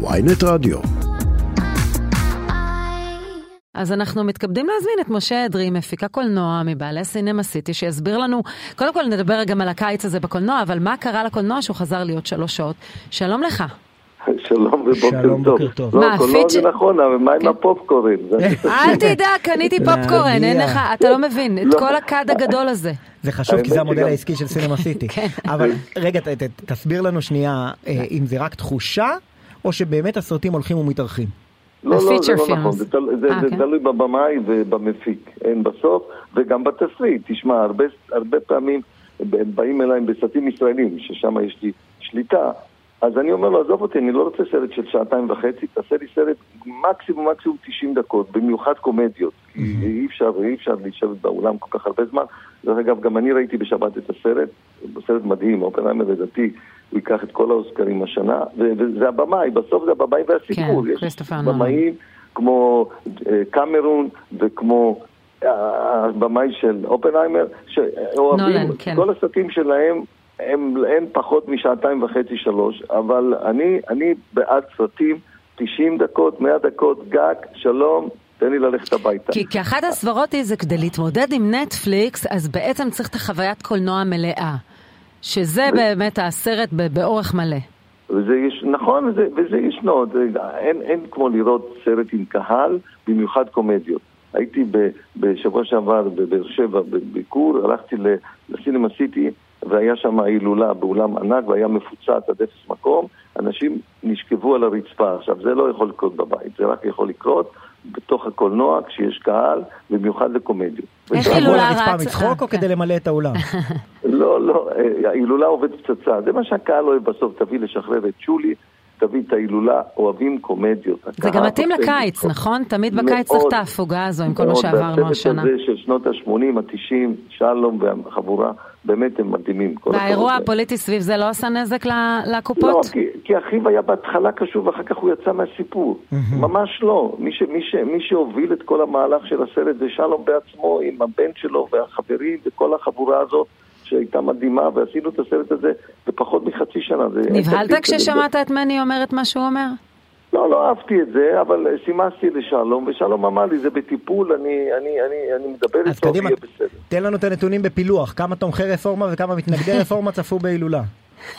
ויינט רדיו. אז אנחנו מתכבדים להזמין את משה אדרי, מפיקה קולנוע מבעלי סינמה סיטי, שיסביר לנו, קודם כל נדבר גם על הקיץ הזה בקולנוע, אבל מה קרה לקולנוע שהוא חזר להיות שלוש שעות. שלום לך. שלום ובוקר שלום, טוב. בוקר טוב. לא, מה, קולנוע זה נכון, אבל מה עם כן. הפופקורן? אל תדאג, קניתי פופקורן, אין לך, אתה לא מבין, את לא. כל הכד הגדול הזה. זה חשוב כי זה המודל העסקי של סינמה סיטי. כן. אבל רגע, תסביר לנו שנייה אה, אם זה רק תחושה, או שבאמת הסרטים הולכים ומתארחים. לא, לא, זה לא נכון. זה תל- זה- אה, זה כן. תלוי בבמאי ובמפיק, אין בסוף, וגם בתסריט. תשמע, הרבה- הרבה פעמים הם באים אליי בסרטים ישראלים, ששם יש לי שליטה, אז אני אומר לו, עזוב אותי, אני לא רוצה סרט של שעתיים וחצי, תעשה לי סרט מקסימום מקסימום 90 דקות, במיוחד קומדיות, כי אי אפשר, אי אפשר להישבת באולם כל כך הרבה זמן. דרך אגב, גם אני ראיתי בשבת את הסרט, סרט מדהים, אופנהיימר לדעתי, הוא ייקח את כל האוסקרים השנה, וזה הבמאי, בסוף זה הבמאי והסיפור. כן, יש כריסטופר נולן. במאים כמו אה, קמרון וכמו אה, הבמאי של אופנהיימר, שאוהבים, נולן, כן. כל הסרטים שלהם הם אין פחות משעתיים וחצי שלוש, אבל אני, אני בעד סרטים 90 דקות, 100 דקות, גג, שלום, תן לי ללכת הביתה. כי, כי אחת הסברות היא זה כדי להתמודד עם נטפליקס, אז בעצם צריך את החוויית קולנוע מלאה. שזה באמת הסרט באורך מלא. וזה יש, נכון, וזה, וזה ישנו, זה, אין, אין כמו לראות סרט עם קהל, במיוחד קומדיות. הייתי ב, בשבוע שעבר בבאר שבע בביקור, הלכתי לסינמה סיטי, והיה שם הילולה באולם ענק, והיה מפוצץ עד אפס מקום, אנשים נשכבו על הרצפה. עכשיו, זה לא יכול לקרות בבית, זה רק יכול לקרות בתוך הקולנוע, כשיש קהל, במיוחד לקומדיות. איך הילולה רץ- מצחוק או כן. כדי למלא את האולם? לא, לא, אה, ההילולה עובדת פצצה. זה מה שהקהל אוהב בסוף, תביא לשחרר את שולי, תביא את ההילולה, אוהבים קומדיות. זה גם מתאים לקיץ. נכון? תמיד בקיץ צריך את ההפוגה הזו עם כל מה. שעברנו השנה. הזה של שנות ה-80, ה-90, שלום והחבורה, באמת הם מדהימים. והאירוע. הפוליטי סביב זה לא עשה נזק ל- לא, לקופות? כי, כי אחיו היה בהתחלה קשור ואחר כך הוא יצא מהסיפור. ממש לא. מי, ש, מי, ש, מי שהוביל את כל המהלך של הסרט זה שלום בעצמו עם הבן שלו והחברים וכל החבורה הזאת שהייתה מדהימה ועשינו את הסרט הזה בפחות מחצי שנה. נבהלת. כששמעת את מני אומר את מה שהוא אומר? לא, לא אהבתי את זה, אבל סימסתי לשלום, ושלום אמר לי, זה בטיפול, אני, אני, אני, אני מדבר איתו, יהיה בסדר. תן לנו את הנתונים בפילוח, כמה תומכי רפורמה וכמה מתנגדי רפורמה צפו בהילולה.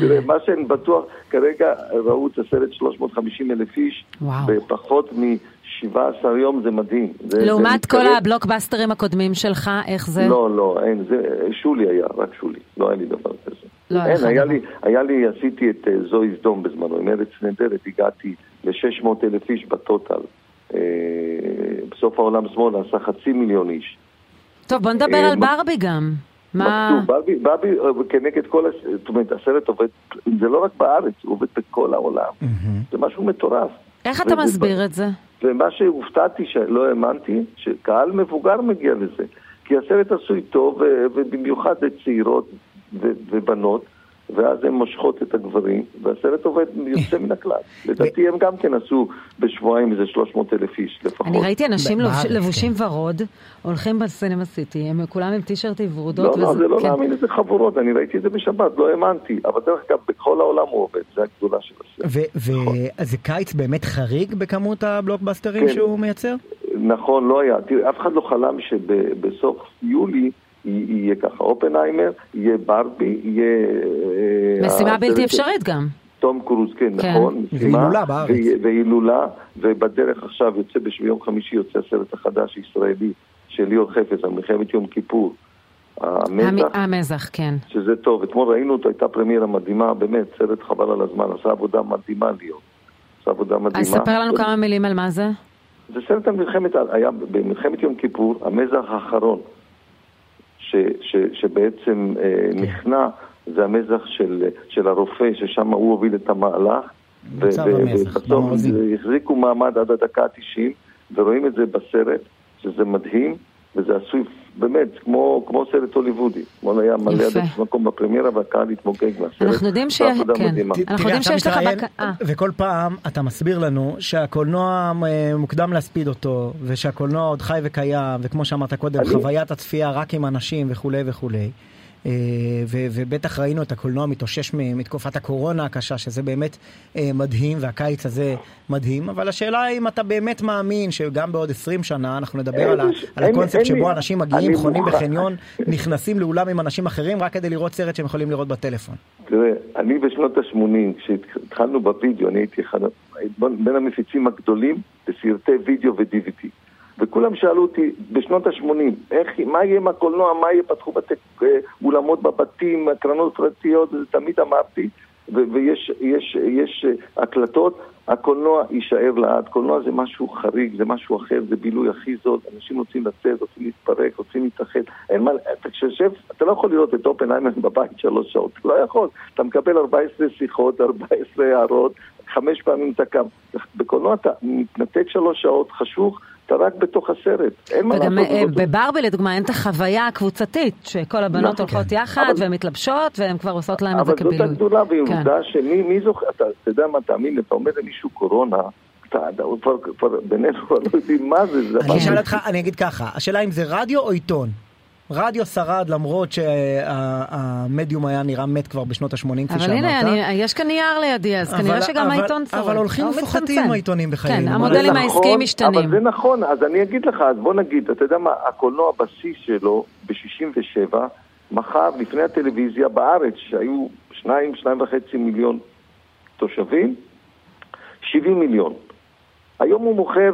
תראה, מה שאני בטוח, כרגע ראו את הסרט 350 אלף איש. בפחות מ-17 יום זה מדהים. זה, לעומת זה כל מתקרב- הבלוקבאסטרים הקודמים שלך, איך זה? לא, לא, אין, זה, שולי היה, רק שולי, לא היה לי דבר כזה. לא אין, היה. לי, היה לי, עשיתי את אה, זוהי סדום בזמנו, עם ארץ נהדרת, הגעתי ל-600 אלף איש בטוטל. אה, בסוף העולם שמאלה עשה חצי מיליון איש. טוב, בוא נדבר אה, על ברבי גם. מה... ברבי, ברבי כנגד כל, הס- זאת אומרת, הסרט עובד, זה לא רק בארץ, הוא עובד בכל העולם. זה משהו מטורף. איך אתה מסביר את זה? ומה שהופתעתי, שלא האמנתי, שקהל מבוגר מגיע לזה. כי הסרט עשוי טוב, ו- ובמיוחד לצעירות ו- ובנות, ואז הן מושכות את הגברים, והסרט עובד יוצא מן הכלל. לדעתי הם גם כן עשו בשבועיים איזה 300 אלף איש לפחות. אני ראיתי אנשים לבושים. ורוד, הולכים בסינמה סיטי, הם כולם עם טישרטים לא, ורודות. לא, וזה- זה לא כן. להאמין איזה חבורות, אני ראיתי את זה בשבת, לא האמנתי. אבל דרך אגב, בכל העולם הוא עובד, זה הגדולה של הסרט. וזה קיץ באמת חריג בכמות הבלוקבאסטרים כן. שהוא מייצר? נכון, לא היה. תראה, אף אחד לא חלם שבסוף יולי יהיה ככה אופנהיימר, יהיה ברבי, יהיה... אה, משימה הסרט בלתי של אפשרית גם. תום קרוז, כן, כן. נכון. משימה, והילולה בארץ. והי- והילולה, ובדרך עכשיו יוצא, ביום חמישי יוצא הסרט החדש הישראלי של ליאור חפץ על מלחמת יום כיפור. המזח, המ- המזח, כן. שזה טוב. אתמול ראינו אותו, הייתה פרמיירה מדהימה, באמת, סרט חבל על הזמן, עשה עבודה מדהימה ליאור. עשה עבודה מדהימה. אז ספר לנו כמה מילים על מה זה. זה סרט על מלחמת, היה במלחמת יום כיפור, המזח האחרון, ש, ש, שבעצם אה, נכנע, זה המזח של, של הרופא, ששם הוא הוביל את המהלך. ובסוף החזיקו מעמד עד הדקה ה-90, ורואים את זה בסרט, שזה מדהים, וזה עשוי באמת כמו, כמו סרט הוליוודי. אתמול היה מלא עד יפה. אפס מקום בפרמיירה והקהל התמוגג מהסרט. אנחנו יודעים ש- כן. אנחנו יודעים שיש לך בק- אה. וכל פעם אתה מסביר לנו שהקולנוע אה, מוקדם להספיד אותו, ושהקולנוע עוד חי וקיים, וכמו שאמרת קודם, אני- חוויית הצפייה רק עם אנשים וכולי וכולי. אה, ו- ובטח ראינו את הקולנוע מתאושש מתקופת הקורונה הקשה, שזה באמת אה, מדהים, והקיץ הזה מדהים, אבל השאלה היא אם אתה באמת מאמין שגם בעוד 20 שנה אנחנו נדבר אין על, לי- על אין- הקונספט אין שבו אנשים מגיעים, חונים מוכן. בחניון, נכנסים לאולם עם אנשים אחרים רק כדי לראות סרט שהם יכולים לראות בטלפון. תראה, אני בשנות ה-80, כשהתחלנו בווידאו, אני הייתי אחד, בין המפיצים הגדולים בסרטי וידאו ו-DVD. וכולם שאלו אותי בשנות ה-80, איך, מה יהיה עם הקולנוע, מה יהיה, פתחו בתי אה, אולמות בבתים, הקרנות פרטיות, תמיד אמרתי, ו- ויש יש, יש אה, הקלטות, הקולנוע יישאר לעד, קולנוע זה משהו חריג, זה משהו אחר, זה בילוי הכי זול, אנשים רוצים לצאת, רוצים להתפרק, רוצים להתאחד, אין מה, אתה כשיושב, אתה לא יכול לראות את אופנהיימר בבית שלוש שעות, לא יכול, אתה מקבל 14 שיחות, 14 הערות, חמש פעמים אתה קם, בקולנוע אתה מתנתק שלוש שעות, חשוך, אתה רק בתוך הסרט, אין מה וגם לעשות. אה, בברבי לדוגמה אין את החוויה הקבוצתית, שכל הבנות נכון, הולכות כן. יחד אבל- והן מתלבשות והן כבר עושות להם את זה אבל זאת כבילוי. הגדולה, כן. ועובדה שמי מי זוכר, אתה אתה יודע מה, תאמין לי, אתה אומר למישהו קורונה, כבר, בינינו כבר לא יודעים מה זה, אני אשאל אותך, אני אגיד ככה, השאלה אם זה רדיו או עיתון. רדיו שרד למרות שהמדיום היה נראה מת כבר בשנות ה-80 כפי אבל שאמרת. הנה, אני, יש כאן נייר לידי, אז כנראה אבל- שגם אבל- העיתון שורד. אבל הולכים ופוחתים. העיתונים בחיינו. כן, המודלים זה העסקיים נכון, משתנים. אבל זה נכון, אז אני אגיד לך, אז בוא נגיד, אתה יודע מה, הקולנוע בשיא שלו, ב-67, מכר לפני הטלוויזיה בארץ, שהיו שניים, שניים וחצי מיליון תושבים, 70 מיליון. היום הוא מוכר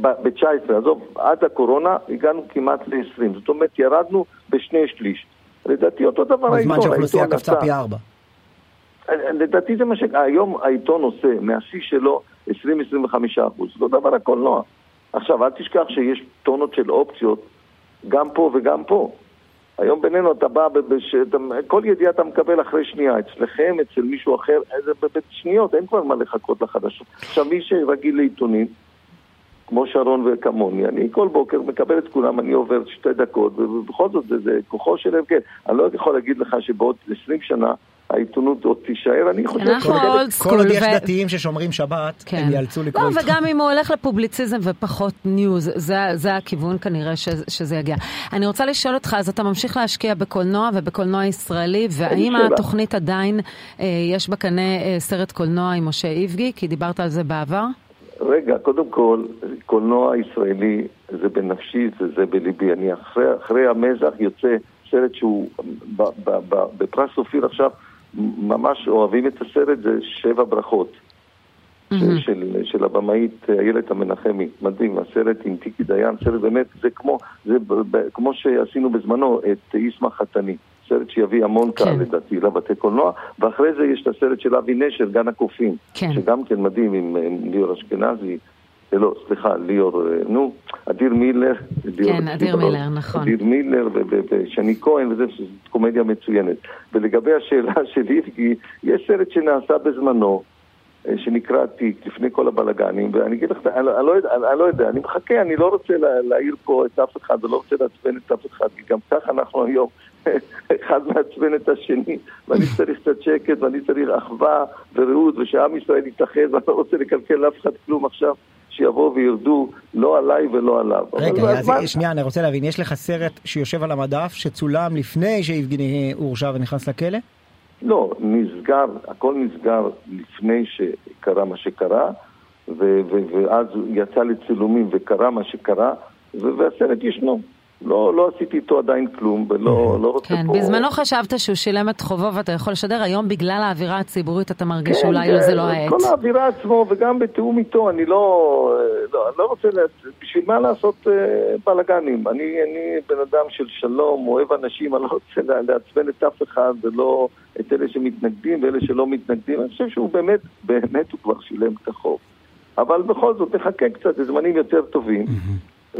ב-19, עזוב, עד הקורונה הגענו כמעט ל-20, זאת אומרת ירדנו בשני שליש. לדעתי אותו דבר בזמן העיתון, שהאוכלוסייה העיתון קפצה פי ארבע. לדעתי זה מה שהיום העיתון עושה, מהשיא שלו 20-25 אחוז. אותו דבר הקולנוע. עכשיו, אל תשכח שיש טונות של אופציות, גם פה וגם פה. היום בינינו אתה בא, בש... כל ידיעה אתה מקבל אחרי שנייה. אצלכם, אצל מישהו אחר, זה בשניות, אין כבר מה לחכות לחדשות. עכשיו, מי שרגיל לעיתונים, כמו שרון וכמוני, אני כל בוקר מקבל את כולם, אני עובר שתי דקות, ובכל זאת זה, זה כוחו של הרכב. אני לא יכול להגיד לך שבעוד 20 שנה העיתונות עוד תישאר, אני חושב... אנחנו old כל עוד school, יש ו- דתיים ששומרים שבת, כן. הם יאלצו לקרוא לא, עיתון. וגם אם הוא הולך לפובליציזם ופחות news, זה, זה הכיוון כנראה ש, שזה יגיע. אני רוצה לשאול אותך, אז אתה ממשיך להשקיע בקולנוע ובקולנוע ישראלי, והאם שאלה. התוכנית עדיין, אה, יש בקנה אה, סרט קולנוע עם משה איבגי? כי דיברת על זה בעבר. רגע, קודם כל, קולנוע ישראלי זה בנפשי, זה, זה בליבי. אני אחרי, אחרי המזח יוצא סרט שהוא ב, ב, ב, בפרס אופיר עכשיו, ממש אוהבים את הסרט, זה שבע ברכות. של, של, של הבמאית איילת המנחמי, מדהים, הסרט עם טיקי דיין, סרט באמת, זה כמו, זה ב, ב, כמו שעשינו בזמנו את איסמא חתני, סרט שיביא המון קהל כן. לדעתי לבתי קולנוע, ואחרי זה יש את הסרט של אבי נשר, גן הקופים, כן. שגם כן מדהים עם, עם ליאור אשכנזי, אה, לא, סליחה, ליאור, אה, נו, אדיר מילר, כן, אדיר בראש. מילר, נכון. אדיר מילר ושני כהן, וזה קומדיה מצוינת. ולגבי השאלה של איבגי, יש סרט שנעשה בזמנו, אה, שנקרא תיק, לפני כל הבלגנים, ואני אגיד לך, אני, לא- אני, לא, אני, אני לא יודע, אני מחכה, אני לא רוצה לה, להעיר פה את אף אחד, ולא רוצה לעצבן את אף אחד, כי גם כך אנחנו היום, אחד מעצבן את השני, ואני צריך קצת שקט, ואני צריך אחווה ורעות, ושעם ישראל יתאחד, ואני לא רוצה לקלקל לאף אחד כלום עכשיו, שיבואו וירדו, לא עליי ולא עליו. רגע, אבל אז הזמן- שנייה, אני רוצה להבין, יש לך סרט שיושב על המדף, שצולם לפני שיבגני הורשע ונכנס לכלא? לא, נסגר, הכל נסגר לפני שקרה מה שקרה, ו- ו- ואז יצא לצילומים וקרה מה שקרה, והסרט ישנו. לא, לא עשיתי איתו עדיין כלום, ולא לא רוצה כן, פה... בזמנו חשבת שהוא שילם את חובו ואתה יכול לשדר, היום בגלל האווירה הציבורית אתה מרגיש כן, שאולי זה- זה לא העת. כל האווירה עצמו, וגם בתיאום איתו, אני לא, לא, לא רוצה, לה, בשביל מה לעשות uh, בלאגנים? אני, אני בן אדם של שלום, אוהב אנשים, אני לא רוצה לעצבן את אף אחד, ולא את אלה שמתנגדים ואלה שלא מתנגדים. אני חושב שהוא באמת, באמת הוא כבר שילם את החוב. אבל בכל זאת, נחכה קצת לזמנים יותר טובים,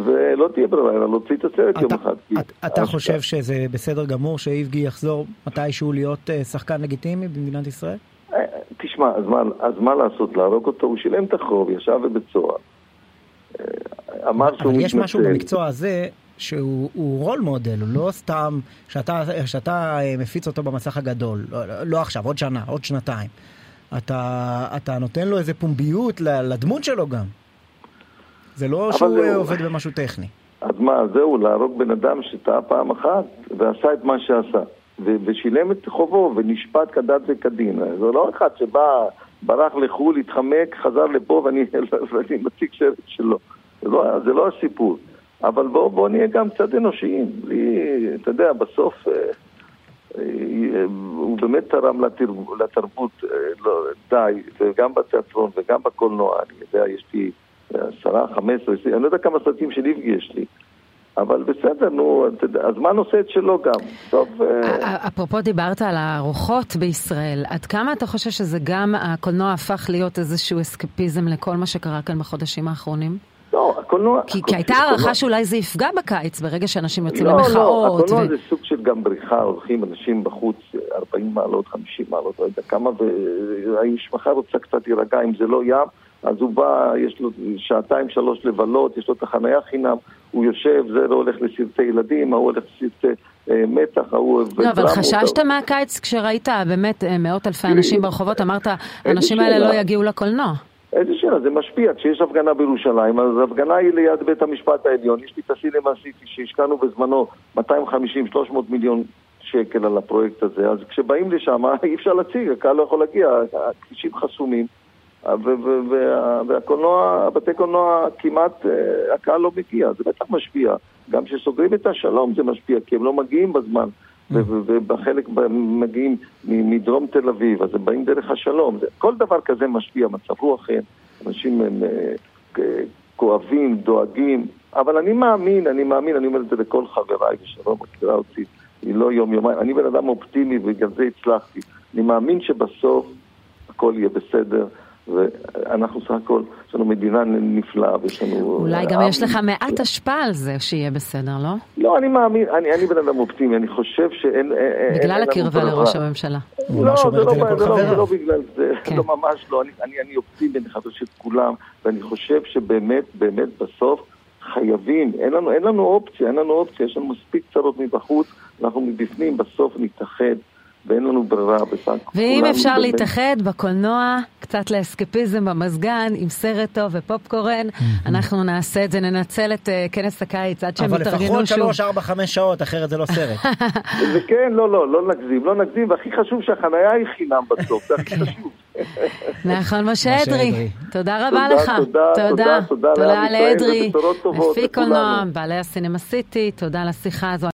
ולא תהיה ברירה, אלא להוציא את הסרט יום אחד. אתה- אתה חושב שזה בסדר גמור שאיבגי יחזור מתישהו להיות אה, שחקן לגיטימי במדינת ישראל? אה, תשמע, אז מה, אז מה לעשות? להרוג אותו? הוא שילם את החוב, ישב בבית סוהר. אה, אמר שהוא אבל מתנצל. יש משהו במקצוע הזה שהוא הוא רול מודל, הוא לא סתם שאתה, שאתה מפיץ אותו במסך הגדול, לא, לא עכשיו, עוד שנה, עוד שנתיים. אתה, אתה נותן לו איזה פומביות לדמות שלו גם. זה לא שהוא זה- אה, עובד במשהו טכני. אז מה, זהו, להרוג בן אדם שטעה פעם אחת ועשה את מה שעשה. ו- ושילם את חובו ונשפט כדת וכדין. זה לא אחד שבא, ברח לחו"ל, התחמק, חזר לפה ואני, ואני מציג סרט שלו. זה לא, זה לא הסיפור. אבל בואו בוא נהיה גם קצת אנושיים. לי, אתה יודע, בסוף אה, אה, הוא באמת תרם לתרבות, לתרבות אה, לא, די, וגם בתיאטרון וגם בקולנוע. אני יודע, יש לי עשרה, חמש עשרה, אני לא יודע כמה סרטים של איבגי יש לי. אבל בסדר, נו, הזמן עושה את שלו גם. טוב... אפרופו דיברת על הרוחות בישראל, עד כמה אתה חושב שזה גם, הקולנוע הפך להיות איזשהו אסקפיזם לכל מה שקרה כאן בחודשים האחרונים? לא, הקולנוע... כי, כי הייתה הערכה שאולי זה יפגע בקיץ, ברגע שאנשים יוצאים לא, למחאות. לא, הקולנוע ו... זה סוג של גם בריחה, הולכים אנשים בחוץ 40 מעלות, 50 מעלות, לא יודע כמה, והמשפחה רוצה קצת להירגע, אם זה לא ים, אז הוא בא, יש לו שעתיים שלוש לבלות, יש לו את החנייה חינם, הוא יושב, זה לא הולך לסרטי ילדים, ההוא הולך לסרטי אה, מתח, ההוא... לא, אבל חששת מהקיץ כשראית באמת אה, מאות אלפי אנשים ברחובות, אמרת, האנשים האלה לא יגיעו לקולנוע. איזה שאלה, זה משפיע. כשיש הפגנה בירושלים, אז הפגנה היא ליד בית המשפט העליון. יש לי את הסינמה סיטי שהשקענו בזמנו 250-300 מיליון שקל על הפרויקט הזה, אז כשבאים לשם אי אפשר להציג, הקהל לא יכול להגיע, הכבישים חסומים. והקולנוע, הבתי קולנוע כמעט, הקהל לא מגיע, זה בטח משפיע. גם כשסוגרים את השלום זה משפיע, כי הם לא מגיעים בזמן. ובחלק מגיעים מדרום תל אביב, אז הם באים דרך השלום. כל דבר כזה משפיע, מצב רוח אין, אנשים הם כואבים, דואגים, אבל אני מאמין, אני מאמין, אני אומר את זה לכל חבריי, ושלום מכירה אותי, היא לא יום-יומיים, אני בן אדם אופטימי ובגלל זה הצלחתי. אני מאמין שבסוף הכל יהיה בסדר. ואנחנו סך הכל, יש לנו מדינה נפלאה ויש לנו... אולי גם יש לך מעט השפעה על זה שיהיה בסדר, לא? לא, אני מאמין, אני, אני בן אדם אופטימי, אני חושב שאין... בגלל הקרבה לראש הממשלה. לא, זה לא, זה, לא, זה לא בגלל זה, כן. לא ממש לא, אני, אני, אני אופטימי, אני חדש את כולם, ואני חושב שבאמת, באמת בסוף חייבים, אין לנו, אין לנו אופציה, אין לנו אופציה, יש לנו מספיק צרות מבחוץ, אנחנו מבפנים, בסוף נתאחד. ואין לנו ברירה בסך ואם אפשר להתאחד בקולנוע, קצת לאסקפיזם במזגן, עם סרט טוב ופופקורן, אנחנו נעשה את זה, ננצל את uh, כנס הקיץ עד שהם יתארגנו שוב. אבל לפחות 3, 4, 5 שעות, אחרת זה לא סרט. וכן, לא, לא, לא נגזים, לא נגזים, והכי חשוב שהחנייה היא חינם בסוף, זה הכי חשוב. נכון, משה אדרי, תודה רבה לך. תודה, תודה, תודה, תודה לאדרי, מפיק קולנוע, בעלי הסינמה סיטי, תודה על השיחה הזו.